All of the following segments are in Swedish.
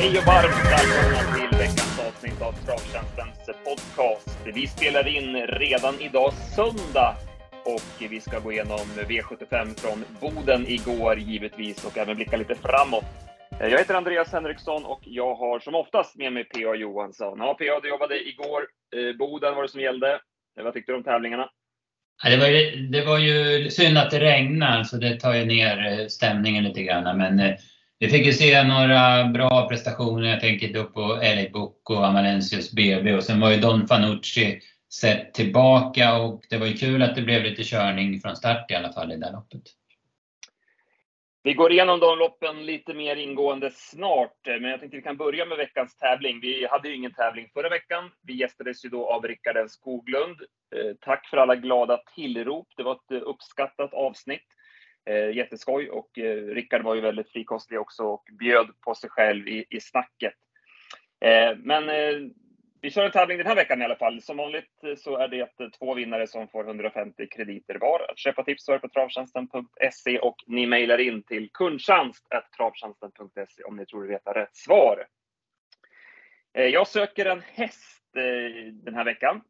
Hej och varmt välkomna till veckans avsnitt av Travtjänstens podcast. Vi spelar in redan idag söndag och vi ska gå igenom V75 från Boden igår givetvis och även blicka lite framåt. Jag heter Andreas Henriksson och jag har som oftast med mig P.A. Johansson. Ja, P.A. du jobbade igår. Eh, Boden var det som gällde. Eh, vad tyckte du om tävlingarna? Ja, det, var ju, det var ju synd att det regnade, så det tar ju ner eh, stämningen lite grann. Men vi fick ju se några bra prestationer. Jag tänker då på LA Book och Amalensius BB och sen var ju Don Fanucci sett tillbaka och det var ju kul att det blev lite körning från start i alla fall i det loppet. Vi går igenom de loppen lite mer ingående snart, eh, men jag tänkte vi kan börja med veckans tävling. Vi hade ju ingen tävling förra veckan. Vi gästades ju då av Rickard N Skoglund. Eh, tack för alla glada tillrop. Det var ett eh, uppskattat avsnitt. Eh, jätteskoj och eh, Rickard var ju väldigt frikostig också och bjöd på sig själv i, i snacket. Eh, men eh, vi kör en tävling den här veckan i alla fall. Som vanligt så är det två vinnare som får 150 krediter var. Att köpa tips så är på travtjänsten.se och ni mejlar in till kundtjänst.travtjänsten.se om ni tror ni vet rätt svar. Jag söker en häst den här veckan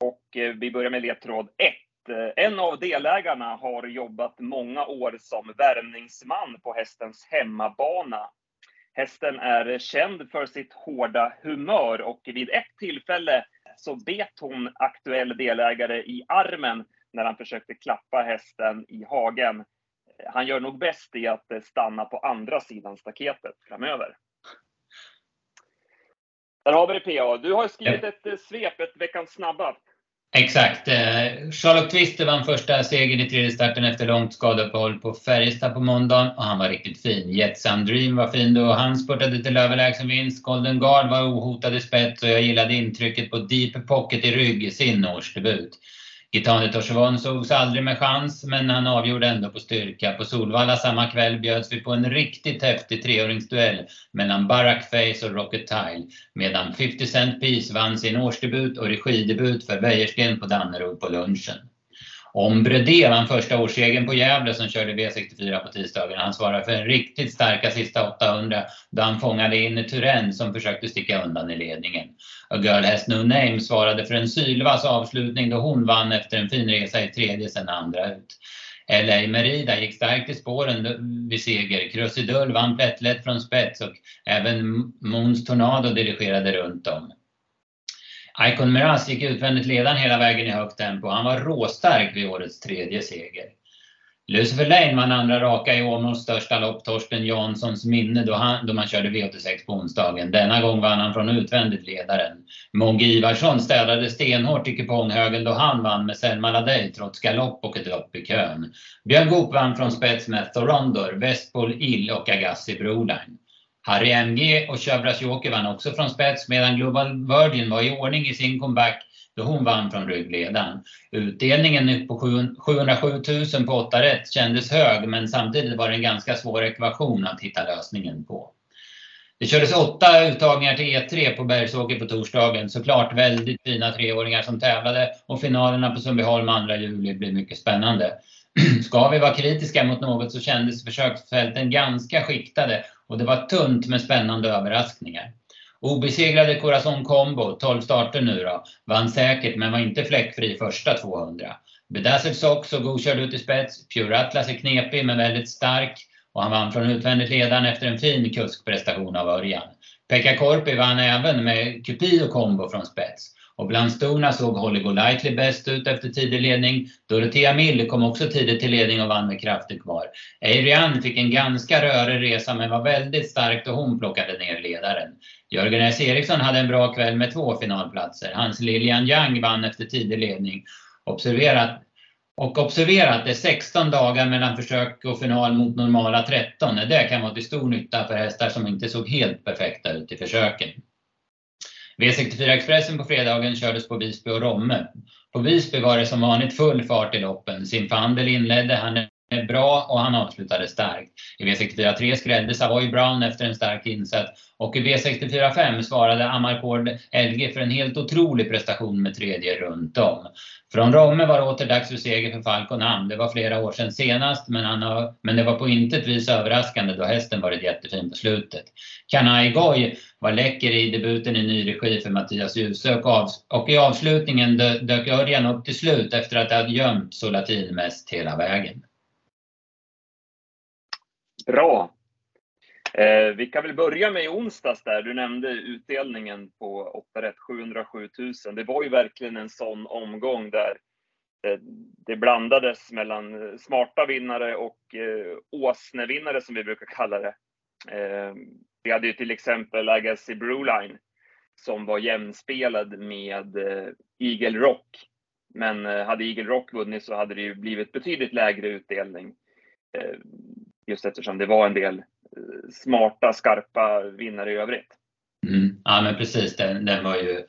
och vi börjar med ledtråd 1. Eh, en av delägarna har jobbat många år som värmningsman på hästens hemmabana Hästen är känd för sitt hårda humör och vid ett tillfälle så bet hon aktuell delägare i armen när han försökte klappa hästen i hagen. Han gör nog bäst i att eh, stanna på andra sidan staketet framöver. Där har vi det PA. Du har skrivit ett eh, svep, ett veckans snabba. Exakt. Eh, Charlotte Twister vann första segern i tredje starten efter långt skadeuppehåll på Färjestad på måndagen och han var riktigt fin. Jetsam Dream var fin då han spurtade till överlägsen vinst. Golden Guard var ohotad i spets och jag gillade intrycket på Deep Pocket i rygg i sin årsdebut. Gitane Torsevon sågs aldrig med chans, men han avgjorde ändå på styrka. På Solvalla samma kväll bjöds vi på en riktigt häftig treåringsduell mellan Barack Face och Rocket Tile, medan 50 Cent Piece vann sin årsdebut och regidebut för Wäjersten på Danneryd på lunchen om Bredé vann första årssegern på Gävle som körde V64 på tisdagen. Han svarade för en riktigt starka sista 800 då han fångade in Turen som försökte sticka undan i ledningen. A Girl Has No Name svarade för en sylvass avslutning då hon vann efter en fin resa i tredje sen andra ut. LA Merida gick starkt i spåren vid seger. Krusidull vann plättlätt från spets och även Måns Tornado dirigerade runt om. Icon Miraz gick utvändigt ledaren hela vägen i högt tempo. Han var råstark vid årets tredje seger. Lucifer Lane vann andra raka i Åmåls största lopp, Torsten Janssons minne, då, han, då man körde V86 på onsdagen. Denna gång vann han från utvändigt ledaren. Mogge Ivarsson städade stenhårt i kuponghögen då han vann med Selma Ladej trots galopp och ett lopp i kön. Björn Goop vann från spets med Thorondor, Westpol Ill och Agassi Broline. Harry MG och Chevras Joker vann också från spets medan Global Virgin var i ordning i sin comeback då hon vann från ryggledaren. Utdelningen på 707 000 på 8 rätt kändes hög men samtidigt var det en ganska svår ekvation att hitta lösningen på. Det kördes åtta uttagningar till E3 på Bergsåker på torsdagen. Såklart väldigt fina treåringar som tävlade och finalerna på Sundbyholm 2 juli blir mycket spännande. Ska vi vara kritiska mot något så kändes försöksfälten ganska skiktade och det var tunt med spännande överraskningar. Obesegrade Corazon Combo, 12 starter nu då, vann säkert men var inte fläckfri första 200. Bedazzled Sox såg godkörd ut i spets. Pure Atlas är knepig men väldigt stark och han vann från utvändigt ledaren efter en fin kuskprestation av Örjan. Pekka Korpi vann även med Cupido Combo från spets. Och bland storna såg Holly Golightly bäst ut efter tidig ledning. Dorothea Mill kom också tidigt till ledning och vann med krafter kvar. Adrian fick en ganska rörig resa men var väldigt stark då hon plockade ner ledaren. Jörgen S. Eriksson hade en bra kväll med två finalplatser. Hans Lilian Yang vann efter tidig ledning. Observerat och observera att det är 16 dagar mellan försök och final mot normala 13. Det kan vara till stor nytta för hästar som inte såg helt perfekta ut i försöken. V64 Expressen på fredagen kördes på Visby och Romme. På Visby var det som vanligt full fart i loppen. Simfandel inledde, han bra och han avslutade starkt. I V64 skrädde Savoy Brown efter en stark insats och i V64 svarade Amarcord LG för en helt otrolig prestation med tredje runt om. Från Romme var det åter dags för seger för Falcon Am. Det var flera år sedan senast, men, han har, men det var på intet vis överraskande då hästen varit jättefin på slutet. Kanai Goy var läcker i debuten i ny regi för Mattias Djuse och, av, och i avslutningen dök Örjan upp till slut efter att ha gömt Solatin mest hela vägen. Bra. Eh, vi kan väl börja med i onsdags där. Du nämnde utdelningen på 8 rätt, 707 000. Det var ju verkligen en sån omgång där eh, det blandades mellan eh, smarta vinnare och eh, åsnevinnare som vi brukar kalla det. Eh, vi hade ju till exempel Agassi Brewline som var jämspelad med eh, Eagle Rock. Men eh, hade Eagle Rock vunnit så hade det ju blivit betydligt lägre utdelning. Eh, Eh, just eftersom det var en del eh, smarta, skarpa vinnare i övrigt. Mm. Ja, men precis. Den, den, var ju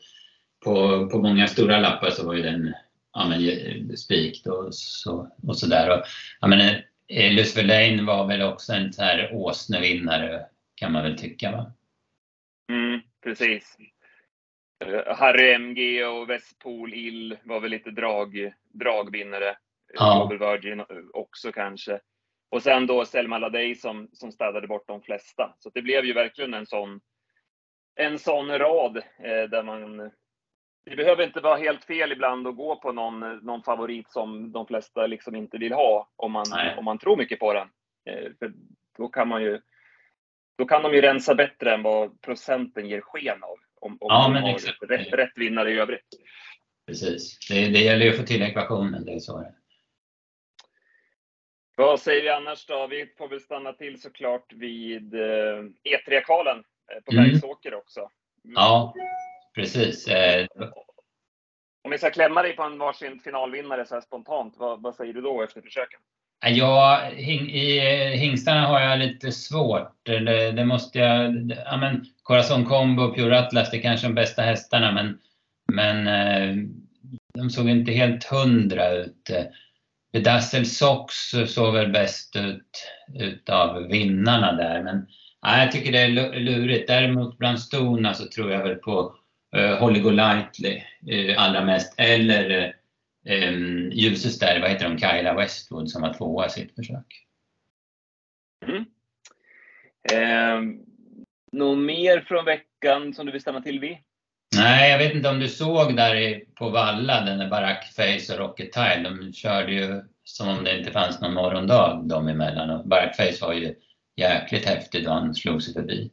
på, på många stora lappar så var ju den ja, men, spikt och så, och så där. Och, ja, men, eh, Lucifer Lane var väl också en så här åsnevinnare kan man väl tycka va? Mm, precis. Eh, Harry MG och Westpool Ill var väl lite drag, dragvinnare. Ja. Global Virgin också kanske. Och sen då Selma Ladej som, som städade bort de flesta. Så det blev ju verkligen en sån, en sån rad eh, där man det behöver inte vara helt fel ibland att gå på någon, någon favorit som de flesta liksom inte vill ha om man, om man tror mycket på den. Eh, för då kan man ju då kan de ju rensa bättre än vad procenten ger sken av. Om, om ja, de har rätt, rätt vinnare i övrigt. Precis. Det, det gäller ju att få till ekvationen, det är så det vad säger vi annars då? Vi får väl stanna till såklart vid E3-kvalen eh, e på mm. Bergsåker också. Mm. Ja, precis. Eh, Om vi ska klämma dig på en varsin finalvinnare så här spontant, vad, vad säger du då efter försöken? Ja, i hingstarna har jag lite svårt. Det, det måste jag... Ja, men Corazon Combo och Pure Atlas, är kanske de bästa hästarna, men, men eh, de såg inte helt hundra ut. Dassel Sox såg väl bäst ut utav vinnarna där. Men ja, jag tycker det är lurigt. Däremot bland stona så tror jag väl på uh, Holly Golightly uh, eh, allra mest. Eller eh, uh, um, Ljuses där, vad heter de, Kyla Westwood som var tvåa i sitt försök. Mm. Eh, något mer från veckan som du vill stanna till vid? Nej, jag vet inte om du såg där på Valla, den där Barack Face och Rocket Tile. De körde ju som om det inte fanns någon morgondag dem emellan. Och Barack Face var ju jäkligt häftig då han slog sig förbi.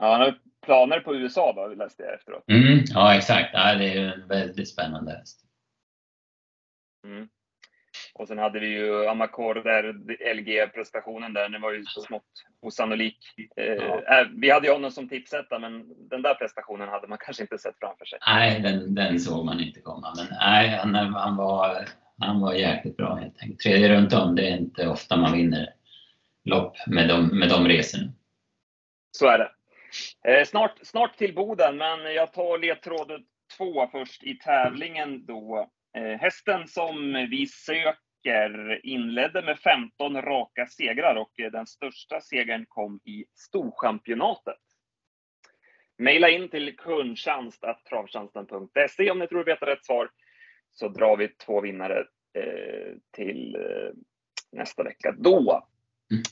Ja, han har planer på USA då, läste jag efteråt. Mm, ja, exakt. Ja, det är ju en väldigt spännande häst. Mm. Och sen hade vi ju Amakor där, LG-prestationen där, den var ju så smått osannolik. Eh, ja. Eh, vi hade ju honom som tipsetta, men den där prestationen hade man kanske inte sett framför sig. Nej, den, den såg man inte komma. Men nej, han, han, var, han var jäkligt bra helt enkelt. Tredje runt om, det är inte ofta man vinner lopp med de, med de resorna. Så är det. Eh, snart, snart till Boden, men jag tar ledtråd två först i tävlingen då. Eh, hästen som vi söker inledde med 15 raka segrar och eh, den största segern kom i Storchampionatet. Maila in till kundtjänst.travtjänsten.se om ni tror du vet rätt svar. Så drar vi två vinnare eh, till eh, nästa vecka då. Mm.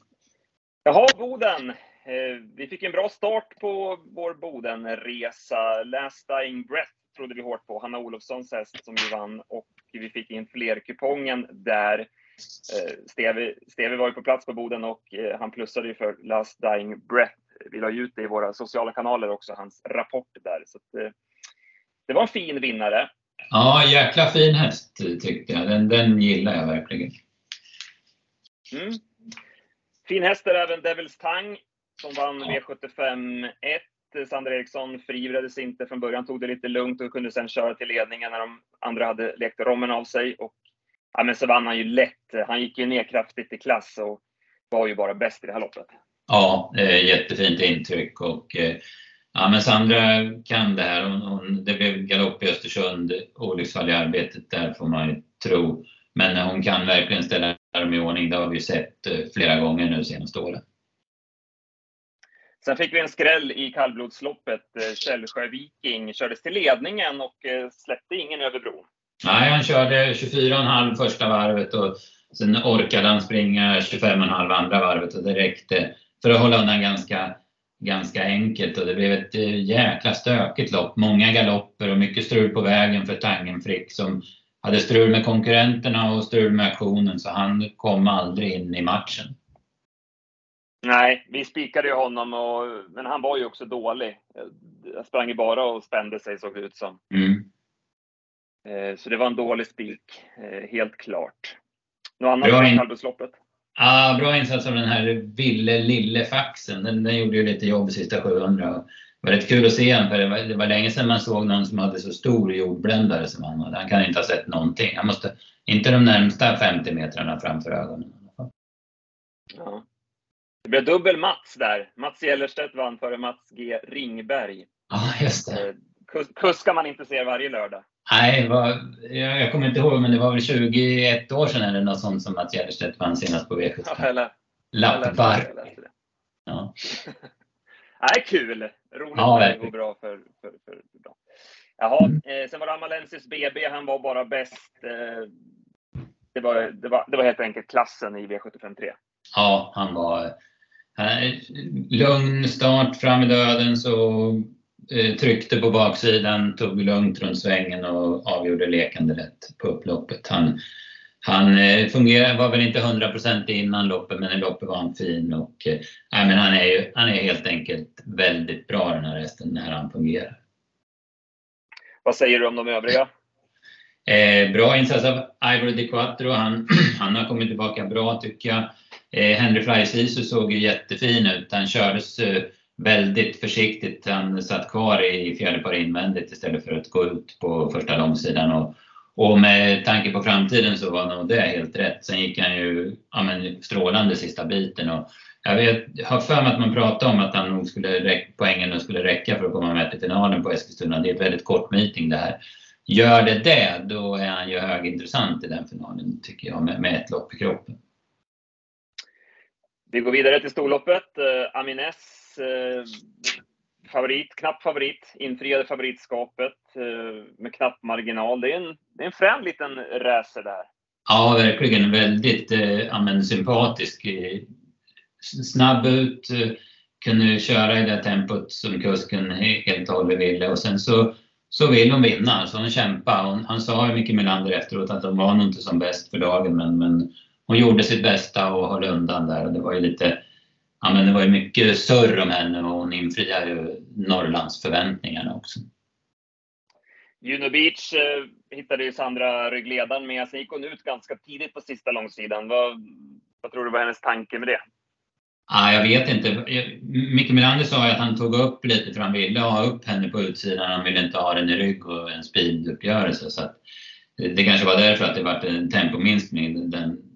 Jaha, Boden. Eh, vi fick en bra start på vår Bodenresa. Last Dying Breath trodde vi hårt på. Hanna Olofssons häst som ju vann och vi fick in fler-kupongen där. Eh, Steve, Steve var ju på plats på Boden och eh, han plussade ju för Last Dying Breath. Vi la ut det i våra sociala kanaler också, hans rapport där. Så att, eh, det var en fin vinnare. Ja, jäkla fin häst tyckte jag. Den, den gillar jag verkligen. Mm. Fin häst är även Devils Tang som vann ja. V75 1 Eh, Sander Eriksson frivrades inte från början, tog det lite lugnt och kunde sedan köra till ledningen när de andra hade lekt rommen av sig. Och, ja, men så vann han ju lätt. Han gick ju ner kraftigt i klass och var ju bara bäst i det här loppet. Ja, eh, jättefint intryck och eh, ja, men Sandra kan det här. Hon, hon, det blev galopp i Östersund, olycksfall i arbetet där får man ju tro. Men hon kan verkligen ställa dem i ordning. Det har vi sett eh, flera gånger nu senaste åren. Sen fick vi en skräll i kallblodsloppet. Eh, Källsjö Viking kördes till ledningen och eh, släppte ingen över bron. Nej, han körde 24,5 första varvet och sen orkade han springa 25,5 andra varvet och det räckte för att hålla undan ganska, ganska enkelt. Och det blev ett eh, jäkla stökigt lopp. Många galopper och mycket strul på vägen för Tangenfrick som hade strul med konkurrenterna och strul med aktionen så han kom aldrig in i matchen. Nej, vi spikade ju honom, och, men han var ju också dålig. Jag sprang ju bara och spände sig såg det ut som. Mm. Eh, så det var en dålig spik, eh, helt klart. Något annat från kallblodsloppet? Ja, bra insats av den här Ville Lille Faxen. Den, den gjorde ju lite jobb sista 700 var rätt kul att se honom, för det var, det var länge sedan man såg någon som hade så stor jordbländare som han hade. Han kan inte ha sett någonting. Han måste, inte de närmsta 50 metrarna framför ögonen. Ja. Det blev dubbel Mats där. Mats Gellerstedt vann före Mats G Ringberg. Ja, just det. Eh, kuskar man inte ser varje lördag. Nej, var, jag, jag kommer inte ihåg, men det var väl 21 år sedan eller något sånt som Mats Gellerstedt vann senast på V75. Ja, eller, Lappbar. Ja. Nej, kul! Roligt ja, går bra för, för, för bra. Jaha, mm. eh, sen var det Amalensis BB. Han var bara bäst. Eh, det, var, det, var, det var helt enkelt klassen i V75 3. Ja, han var eh, lugn start fram i döden så eh, tryckte på baksidan, tog lugnt runt svängen och avgjorde lekande lätt på upploppet. Han, han eh, fungerar, var väl inte 100% innan loppet, men i loppet var han fin. Och, eh, men han, är ju, han är helt enkelt väldigt bra den här hästen när han fungerar. Vad säger du om de övriga? Eh, bra insats av Ivor Di Quattro. Han, han har kommit tillbaka bra tycker jag. Eh, Henry Flyes Sisu såg ju jättefin ut. Han kördes eh, väldigt försiktigt. Han satt kvar i fjärde par invändigt istället för att gå ut på första långsidan och och med tanke på framtiden så var nog det helt rätt. Sen gick han ju ja, men, strålande sista biten. Och jag, vet, har för mig att man pratade om att han nog skulle poängen skulle räcka för att komma med till finalen på Eskilstuna. Det är ett väldigt kort meeting det här. Gör det det, då är han ju högintressant i den finalen tycker jag, med, med ett lopp i kroppen. Vi går vidare till storloppet. Eh, Amines eh, favorit, knapp favorit, infriade favoritskapet eh, med knapp marginal. Det är en det är en frän liten racer där. Ja, verkligen. Väldigt eh, sympatisk. Eh, snabb ut, eh, kunde köra i det tempot som kusken helt och hållet ville. Och sen så, så vill hon vinna, så hon kämpade. Hon, han sa ju mycket Melander efteråt att hon var nog inte som bäst för dagen, men, men hon gjorde sitt bästa och höll undan där. Och det var ju lite Ja, men det var ju mycket surr om henne och hon infriade ju Norrlands förväntningarna också. Juno Beach eh, hittade ju Sandra ryggledaren med. Sen gick hon ut ganska tidigt på sista långsidan. Vad, vad tror du var hennes tanke med det? Ah, jag vet inte. Micke Melander sa att han tog upp lite för han ville ha upp henne på utsidan. Han ville inte ha den i rygg och en speeduppgörelse. Så det kanske var därför att det var en tempominskning den,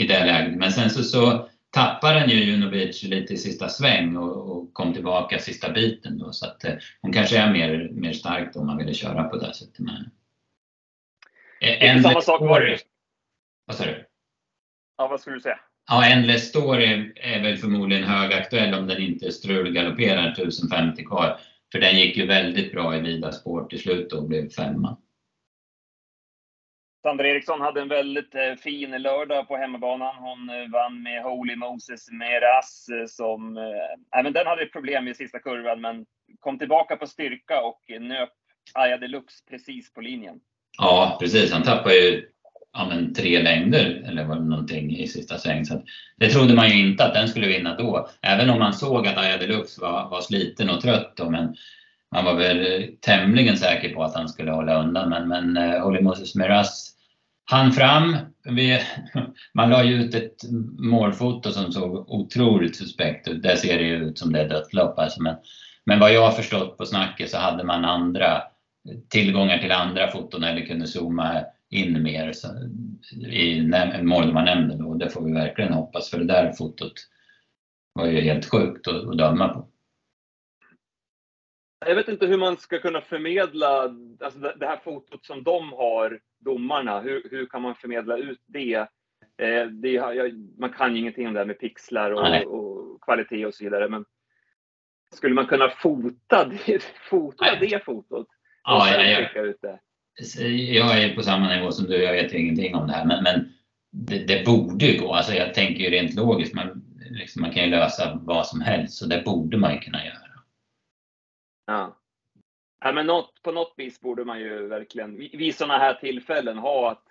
i det läget. Men sen så, så tappade den ju Junovic lite i sista sväng och, och, kom tillbaka sista biten då. Så att eh, hon kanske är mer, mer stark om man ville köra på det sättet henne. Eh, samma sak var det Vad sa du? Ja, vad skulle du säga? Ja, Endless Story är väl förmodligen högaktuell om den inte strulgalopperar 1050 kvar. För den gick ju väldigt bra i vida spår till slut och blev femma. Sandra Eriksson hade en väldigt eh, fin lördag på hemmabanan. Hon eh, vann med Holy Moses Meras eh, som, även den hade problem i sista kurvan, men kom tillbaka på styrka och nöp Aja Deluxe precis på linjen. Ja, precis. Han tappade ju ja, men, tre längder eller var det någonting i sista sväng. Så det trodde man ju inte att den skulle vinna då. Även om man såg att Aja Deluxe var, var sliten och trött då, men man var väl tämligen säker på att han skulle hålla undan. Men, men Holy Moses Meras han fram. Vi, man la ju ut ett målfoto som såg otroligt suspekt ut. Där ser det ju ut som det är dödslopp. Alltså. Men, men vad jag har förstått på snacket så hade man andra tillgångar till andra foton eller kunde zooma in mer så, i måldomarnämnden. Då. Det får vi verkligen hoppas för det där fotot var ju helt sjukt att, att döma på. Jag vet inte hur man ska kunna förmedla alltså det här fotot som de har, domarna. Hur, hur kan man förmedla ut det? Eh, det, jag, man kan ju ingenting om det här med pixlar och, och, kvalitet och så vidare. Men skulle man kunna fota det, fota det fotot? Ja, jag, jag, ut det? jag är på samma nivå som du. Jag vet ingenting om det här. Men, men det, det, borde ju gå. Alltså jag tänker ju rent logiskt. Man, liksom, man kan ju lösa vad som helst. Så det borde man ju kunna göra. Ja. Ja, men något, på något vis borde man ju verkligen, vid sådana här tillfällen, ha att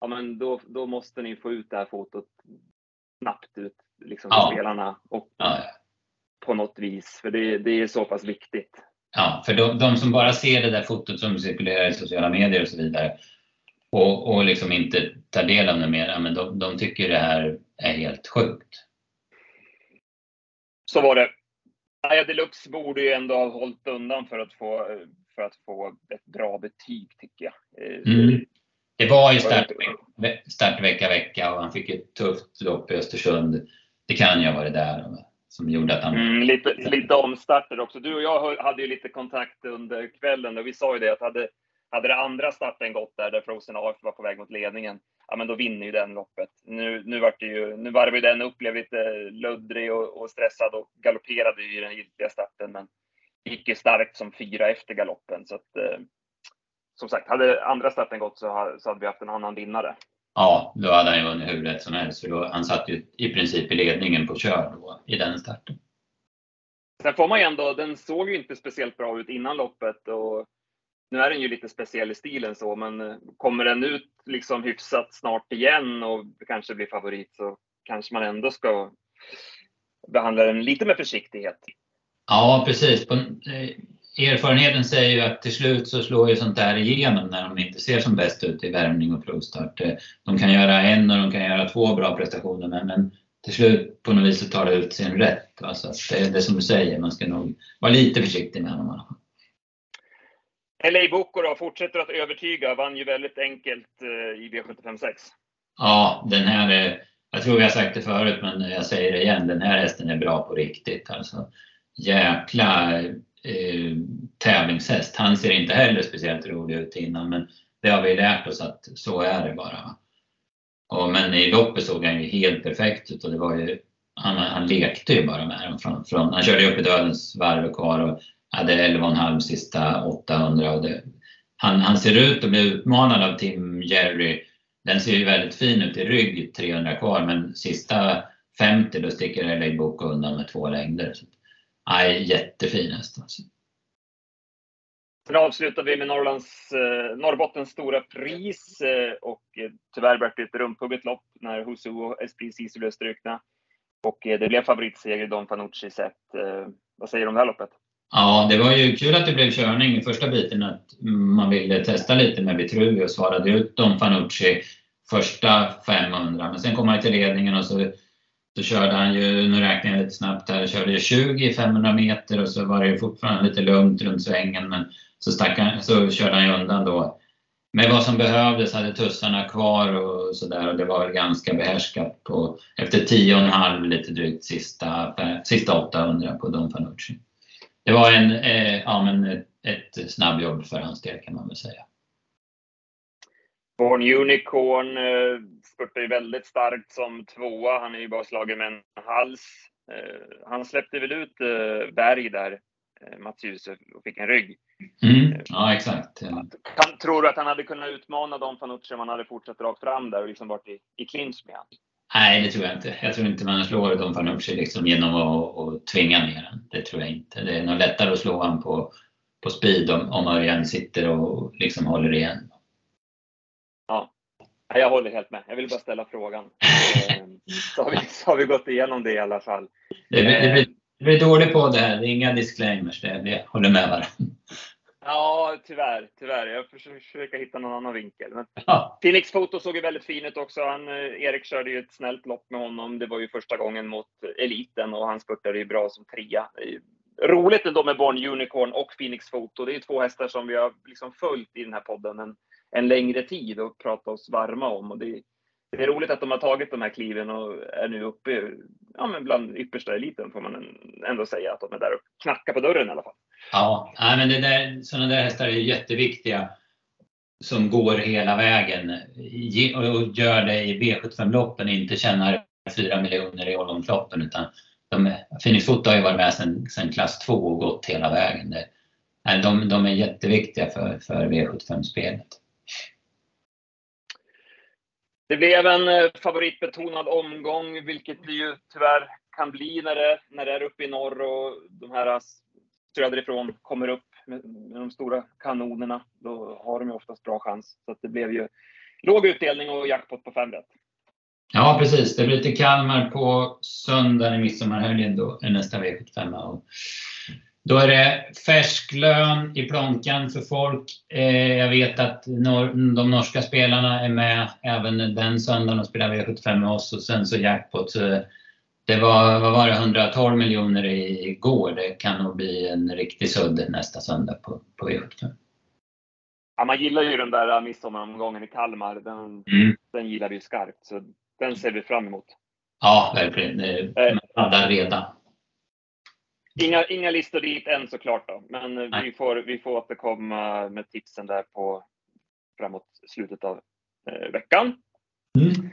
ja, men då, då måste ni få ut det här fotot snabbt ut liksom, ja. spelarna. Och ja. På något vis, för det, det är så pass viktigt. Ja, för de, de, som bara ser det där fotot som cirkulerar i sociala medier och så vidare och, och liksom inte tar del av det mer, men de, de tycker det här är helt sjukt. Så var det. Maja Deluxe borde ju ändå ha hållit undan för att få, för att få ett bra betyg, tycker jag. Mm. Det var ju start, startvecka, vecka och han fick ett tufft lopp i Östersund. Det kan ju ha varit där som gjorde att han... Mm, lite, lite omstarter också. Du och jag hade ju lite kontakt under kvällen och vi sa ju det att hade, hade det andra starten gått där, där Frozen AF var på väg mot ledningen, ja men då vinner ju den loppet. Nu, nu var det ju, nu varvade ju den upp, blev lite luddrig och, och stressad och galopperade i den giltiga starten, men gick ju starkt som fyra efter galoppen. Så att, eh, som sagt, hade andra starten gått så, hade vi haft en annan vinnare. Ja, då hade han ju vunnit hur rätt som helst. För då, han satt ju i princip i ledningen på kör då, i den starten. Sen får man ju ändå, den såg ju inte speciellt bra ut innan loppet och nu är den ju lite speciell i stilen så, men eh, kommer den ut liksom hyfsat snart igen och kanske blir favorit så kanske man ändå ska behandla den lite med försiktighet. Ja, precis. Eh, erfarenheten säger ju att till slut så slår ju sånt där igenom när de inte ser som bäst ut i värmning och provstart. Eh, de kan göra en och de kan göra två bra prestationer men, men till slut på något vis så tar det ut sin rätt. Alltså det är det som du säger, man ska nog vara lite försiktig med honom. LA Boko då, fortsätter att övertyga, vann ju väldigt enkelt eh, i V756. Ja, den här är, jag tror vi har sagt det förut men jag säger det igen, den här hästen är bra på riktigt. Alltså, jäkla eh, tävlingshäst. Han ser inte heller speciellt rolig ut innan men det har vi lärt oss att så är det bara. Och, men i loppet såg han ju helt perfekt ut och det var ju, han, han lekte ju bara med dem. Från, från, han körde upp i dödens varv och kvar och hade 11,5 sista 800. Och det, han, han ser ut att bli utmanad av Tim Jerry. Den ser ju väldigt fin ut i rygg 300 kvar men sista 50 då sticker LA Book undan med två längder. Så aj, jättefin häst alltså. Sen avslutar vi med Norrlands, eh, Norrbottens stora pris eh, och eh, tyvärr blev det ett rumphugget lopp när Husu och Esprit Sisu blev strukna. Och eh, det blev favoritseger Don Fanucci sett. Eh, vad säger du om det här loppet? Ja, det var ju kul att det blev körning i första biten, att man ville testa lite med Vitruvi och svarade ut Don Fanucci första 500. Men sen kom han till ledningen och så så körde han ju, nu räknar jag lite snabbt här, körde 20 500 meter och så var det fortfarande lite lugnt runt svängen men så, stack han, så körde han ju undan då. Med vad som behövdes, hade tussarna kvar och sådär och det var väl ganska behärskat på efter 10,5 lite drygt sista, sista 800 på Don Fanucci. Det var en, eh, ja, men ett, ett snabbjobb för hans del kan man väl säga. Born Unicorn eh, spurtar ju väldigt starkt som tvåa. Han är ju bara slagen med en hals. Eh, han släppte väl ut eh, Berg där, Mats Djuse, och fick en rygg. Mm. Ja, exakt. Kan, tror du att han hade kunnat utmana Don Fanucci om han hade fortsatt rakt fram där och liksom varit i, i clinch med honom? Nej, det tror jag inte. Jag tror inte man slår Don Fanucci liksom genom att, att tvinga ner honom. Det tror jag inte. Det är nog lättare att slå honom på, på speed om, om Örjan sitter och liksom håller igen. Ja, jag håller helt med. Jag vill bara ställa frågan. Ehm, så har vi, så har vi gått igenom det i alla fall. Det blir, det blir, det blir dåligt på det här. Det är inga disclaimers. Det, jag håller med varandra. Ja, tyvärr. tyvärr. Jag försöker hitta någon annan vinkel. Men ja. Phoenix Foto såg ju väldigt fin ut också. Han, eh, Erik körde ju ett snällt lopp med honom. Det var ju första gången mot eliten och han spurtade ju bra som trea. Roligt ändå med Born Unicorn och Phoenix Foto. Det är två hästar som vi har liksom följt i den här podden. En, en längre tid och prata oss varma om. Och det, det är roligt att de har tagit de här kliven och är nu uppe ja, men bland yppersta eliten får man ändå säga att de är där och knackar på dörren i alla fall. Ja, men det där, sådana där hästar är jätteviktiga. som går hela vägen och gör det i V75-loppen inte tjänar 4 miljoner i Ålgångsloppen utan de, Phoenix Foto har ju varit med sedan klass 2 och gått hela vägen. Det, de, de är jätteviktiga för, för V75-spelet. Det blev en eh, favoritbetonad omgång, vilket det ju tyvärr kan bli när det, när det är uppe i norr och de här söderifrån kommer upp med, med de stora kanonerna. Då har de ju oftast bra chans. Så det blev ju låg utdelning och jackpot på fem rätt. Ja, precis. Det blir till Kalmar på söndag i midsommarhelgen då, nästa V75. Då är det färsk lön i plånkan för folk. Eh, jag vet att de norska spelarna är med även den söndagen och spelar V75 med oss och sen så jackpot. Så det var, vad var det, 112 miljoner igår. Det kan nog bli en riktig sudd nästa söndag på, på V75. Ja, man gillar ju den där midsommaromgången i Kalmar. Den, mm. den gillar vi skarpt. Så den ser vi fram emot. Ja, verkligen. Man laddar redan. Inga, inga listor dit än såklart då, men vi får, vi får återkomma med tipsen där på framåt slutet av eh, veckan. Mm.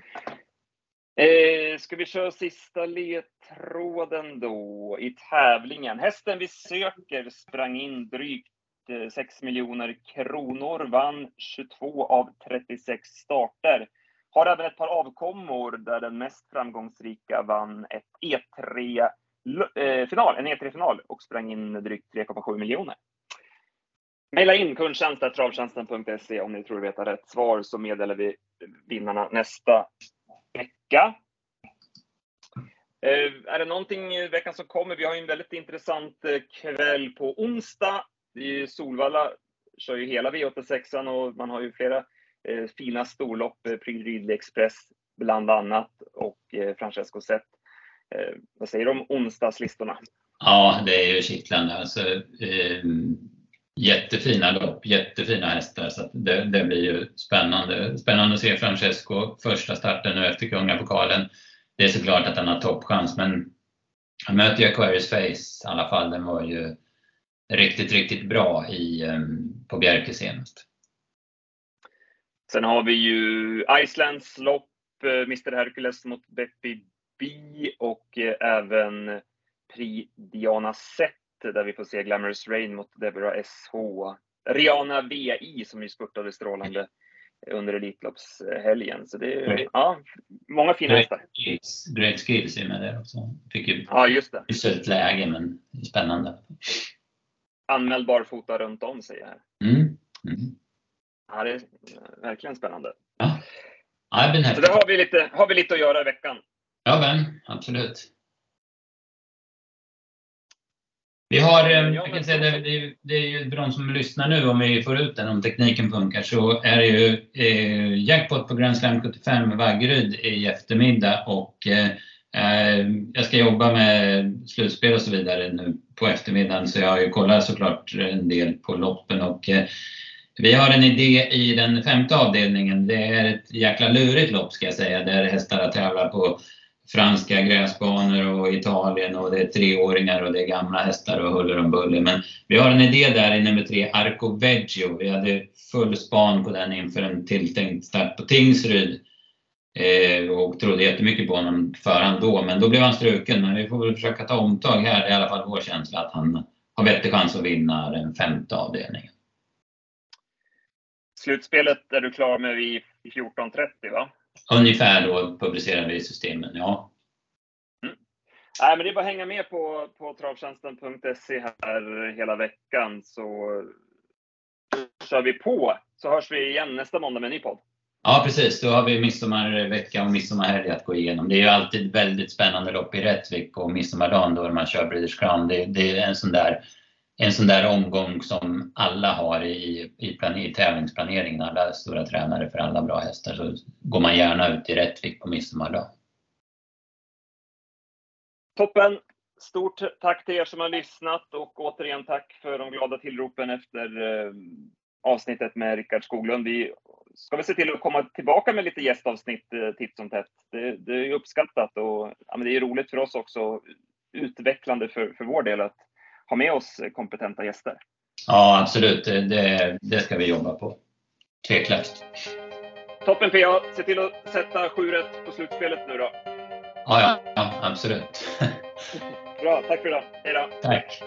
Eh, ska vi köra sista ledtråden då i tävlingen? Hästen vi söker sprang in drygt eh, 6 miljoner kronor, vann 22 av 36 starter. Har även ett par avkommor där den mest framgångsrika vann ett E3 eh, final, en E3-final och sprang in drygt 3,7 miljoner. Maila in kundtjänst.travtjänsten.se om ni tror att veta rätt svar så meddelar vi vinnarna nästa vecka. Eh, är det någonting i veckan som kommer? Vi har en väldigt intressant eh, kväll på onsdag. I Solvalla kör ju hela V86 och man har ju flera eh, fina storlopp, eh, Prix Ridley Express bland annat och eh, Francesco Zet. Eh, vad säger du om onsdagslistorna? Ja, det är ju kittlande. Alltså, eh, jättefina lopp, jättefina hästar. Så det, det, blir ju spännande. Spännande att se Francesco första starten nu efter Kungapokalen. Det är såklart att han har toppchans, men han möter ju Aquarius Face i alla fall. Den var ju riktigt, riktigt bra i, ehm, på Bjerke senast. Sen har vi ju Islands lopp, eh, Mr Hercules mot Beppi B och eh, även Pri Diana Sett där vi får se Glamorous Rain mot Deborah SH. Rihanna VI som ju spurtade strålande under Elitloppshelgen. Så det är ja, många fina hästar. Great Skills är med där också. Fick ju ja, just det. Uselt läge men spännande. Anmäld barfota runt om säger jag här. Mm. Mm. Ja, det är verkligen spännande. Ja, så där har vi, lite, har vi lite att göra i veckan. Ja, men absolut. Vi har, eh, jag kan säga det, det, det är ju för de som lyssnar nu, om vi får ut den, om tekniken funkar, så är det ju eh, jackpot på Grand Slam 75 Vaggeryd i eftermiddag och eh, eh, jag ska jobba med slutspel och så vidare nu på eftermiddagen så jag har ju kollat såklart en del på loppen och eh, vi har en idé i den femte avdelningen. Det är ett jäkla lurigt lopp ska jag säga, där hästarna tävlar på franska gräsbanor och Italien och det är treåringar och det är gamla hästar och huller om buller. Men vi har en idé där i nummer tre, Arco Veggio. Vi hade full span på den inför en tilltänkt start på Tingsryd. Eh, och trodde jättemycket på honom förhand då, men då blev han struken. Men vi får väl försöka ta omtag här. Det är i alla fall vår känsla att han har vettig chans att vinna den femte avdelningen. Slutspelet är du klar med vid 14.30 va? Ungefär då publicerar vi systemen, ja. Mm. Nej, men det är bara att hänga med på, på travtjänsten.se här hela veckan så kör vi på. Så hörs vi igen nästa måndag med en ny podd. Ja, precis. Då har vi midsommarvecka och midsommarhelg att gå igenom. Det är ju alltid väldigt spännande lopp i Rättvik på midsommardagen då man kör British Crown. Det, det är en sån där en sån där omgång som alla har i, i, plan, i tävlingsplaneringen, alla stora tränare för alla bra hästar, så går man gärna ut i Rättvik på midsommardag. Toppen! Stort tack till er som har lyssnat och återigen tack för de glada tillropen efter eh, avsnittet med Rickard Skoglund. Vi ska väl se till att komma tillbaka med lite gästavsnitt eh, titt som tätt. Det, det är uppskattat och ja, men det är roligt för oss också, utvecklande för, för vår del att ha med oss kompetenta gäster. Ja, absolut. Det, det ska vi jobba på. Tveklöst. Toppen PA. Se till att sätta 7 rätt på slutspelet nu då. Ja, ja, ja absolut. Bra, tack för idag. Hej då. Tack.